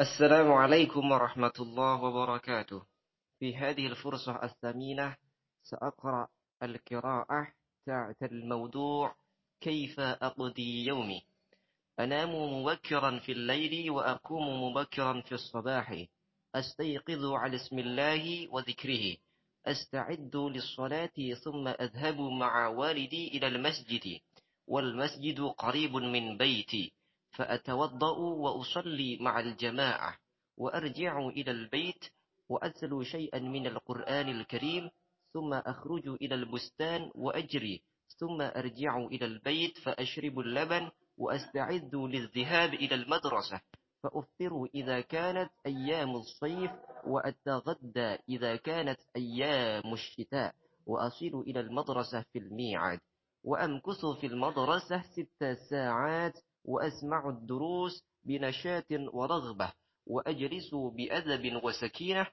السلام عليكم ورحمة الله وبركاته. في هذه الفرصة الثمينة سأقرأ القراءة تحت الموضوع كيف أقضي يومي. أنام مبكرا في الليل وأقوم مبكرا في الصباح. أستيقظ على اسم الله وذكره. أستعد للصلاة ثم أذهب مع والدي إلى المسجد. والمسجد قريب من بيتي. فأتوضأ وأصلي مع الجماعة وأرجع إلى البيت وأتلو شيئا من القرآن الكريم ثم أخرج إلى البستان وأجري ثم أرجع إلى البيت فأشرب اللبن وأستعد للذهاب إلى المدرسة. فأفطر إذا كانت أيام الصيف وأتغدى إذا كانت أيام الشتاء وأصل إلى المدرسة في الميعاد. وأمكث في المدرسة ست ساعات وأسمع الدروس بنشاط ورغبة وأجلس بأدب وسكينة.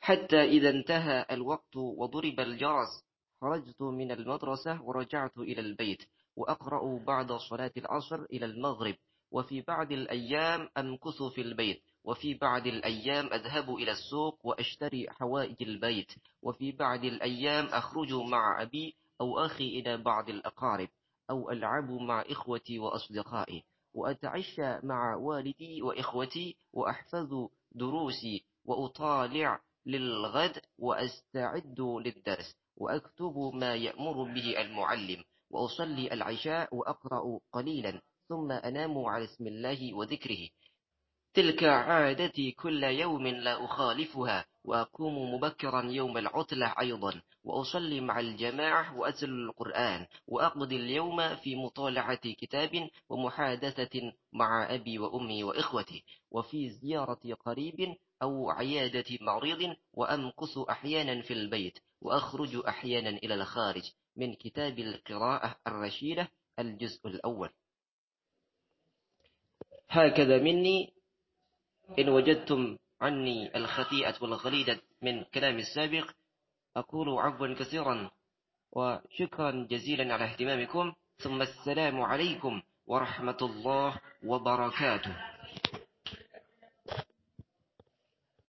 حتى إذا انتهى الوقت وضرب الجرس خرجت من المدرسة ورجعت إلى البيت وأقرأ بعد صلاة العصر إلى المغرب. وفي بعض الأيام أمكث في البيت وفي بعض الأيام أذهب إلى السوق وأشتري حوائج البيت وفي بعض الأيام أخرج مع أبي أو أخي إلى بعض الأقارب. أو ألعب مع إخوتي وأصدقائي وأتعشى مع والدي وإخوتي وأحفظ دروسي وأطالع للغد وأستعد للدرس وأكتب ما يأمر به المعلم وأصلي العشاء وأقرأ قليلا ثم أنام على اسم الله وذكره. تلك عادتي كل يوم لا أخالفها. وأقوم مبكرا يوم العطلة أيضا وأصلي مع الجماعة وأتل القرآن وأقضي اليوم في مطالعة كتاب ومحادثة مع أبي وأمي وإخوتي وفي زيارة قريب أو عيادة مريض وأمكث أحيانا في البيت وأخرج أحيانا إلى الخارج من كتاب القراءة الرشيدة الجزء الأول. هكذا مني إن وجدتم عني الخطيئة والغليدة من كلام السابق. أقول عفوا كثيرا وشكرا جزيلا على اهتمامكم. ثم السلام عليكم ورحمة الله وبركاته.